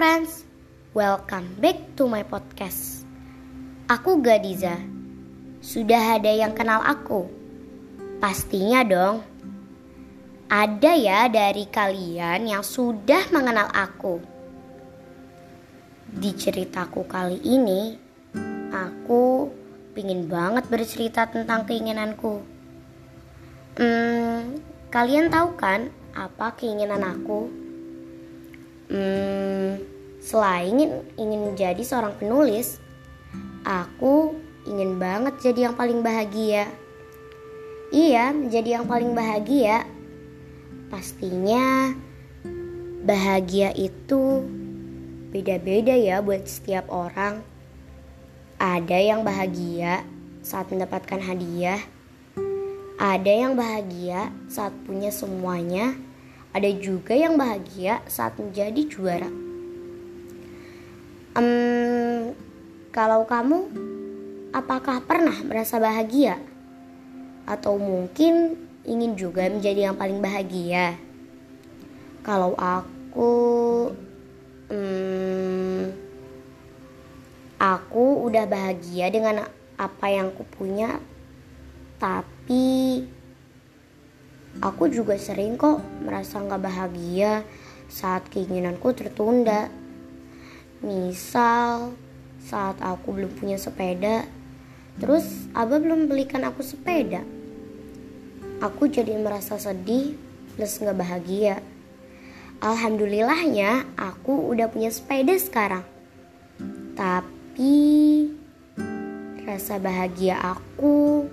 friends, welcome back to my podcast. Aku Gadiza. Sudah ada yang kenal aku? Pastinya dong. Ada ya dari kalian yang sudah mengenal aku. Di ceritaku kali ini, aku pingin banget bercerita tentang keinginanku. Hmm, kalian tahu kan apa keinginan aku? Hmm, selain ingin menjadi seorang penulis, aku ingin banget jadi yang paling bahagia. Iya, menjadi yang paling bahagia. Pastinya bahagia itu beda-beda ya buat setiap orang. Ada yang bahagia saat mendapatkan hadiah. Ada yang bahagia saat punya semuanya ada juga yang bahagia saat menjadi juara. Um, kalau kamu, apakah pernah merasa bahagia? Atau mungkin ingin juga menjadi yang paling bahagia? Kalau aku, um, aku udah bahagia dengan apa yang aku punya, tapi Aku juga sering kok merasa nggak bahagia saat keinginanku tertunda. Misal saat aku belum punya sepeda, terus Abah belum belikan aku sepeda. Aku jadi merasa sedih plus nggak bahagia. Alhamdulillahnya aku udah punya sepeda sekarang. Tapi rasa bahagia aku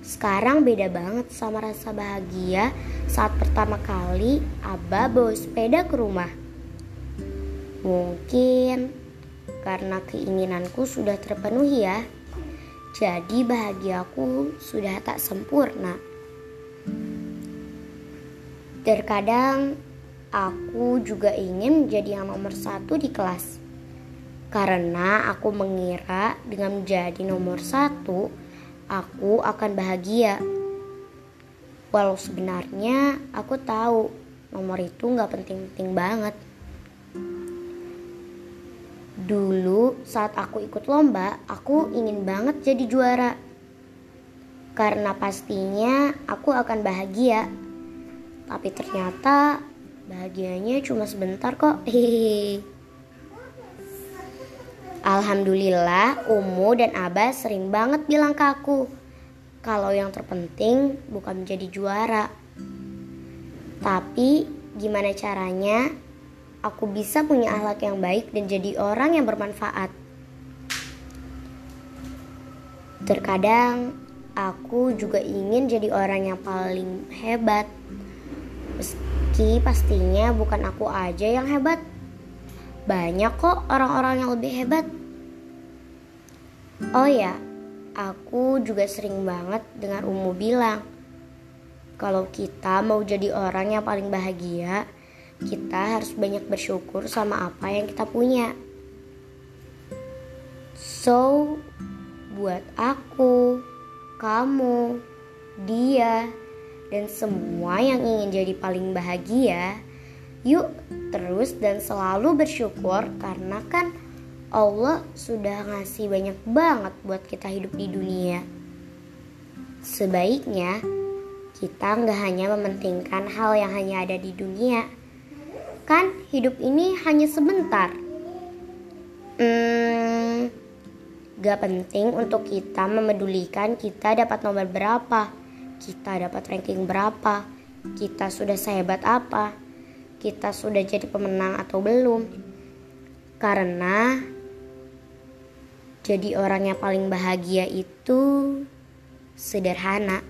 sekarang beda banget sama rasa bahagia saat pertama kali Abah bawa sepeda ke rumah. Mungkin karena keinginanku sudah terpenuhi ya. Jadi bahagiaku sudah tak sempurna. Terkadang aku juga ingin menjadi yang nomor satu di kelas. Karena aku mengira dengan menjadi nomor satu, aku akan bahagia. Walau sebenarnya aku tahu nomor itu gak penting-penting banget. Dulu saat aku ikut lomba, aku ingin banget jadi juara. Karena pastinya aku akan bahagia. Tapi ternyata bahagianya cuma sebentar kok. Hehehe. Alhamdulillah Umu dan Abah sering banget bilang ke aku kalau yang terpenting bukan menjadi juara. Tapi gimana caranya aku bisa punya akhlak yang baik dan jadi orang yang bermanfaat. Terkadang aku juga ingin jadi orang yang paling hebat. Meski pastinya bukan aku aja yang hebat. Banyak kok orang-orang yang lebih hebat. Oh ya, aku juga sering banget dengar Umu bilang, kalau kita mau jadi orang yang paling bahagia, kita harus banyak bersyukur sama apa yang kita punya. So, buat aku, kamu, dia, dan semua yang ingin jadi paling bahagia, yuk terus dan selalu bersyukur karena kan Allah sudah ngasih banyak banget buat kita hidup di dunia. Sebaiknya kita nggak hanya mementingkan hal yang hanya ada di dunia. Kan hidup ini hanya sebentar. Hmm, gak penting untuk kita memedulikan kita dapat nomor berapa, kita dapat ranking berapa, kita sudah sehebat apa, kita sudah jadi pemenang atau belum. Karena jadi orang yang paling bahagia itu sederhana.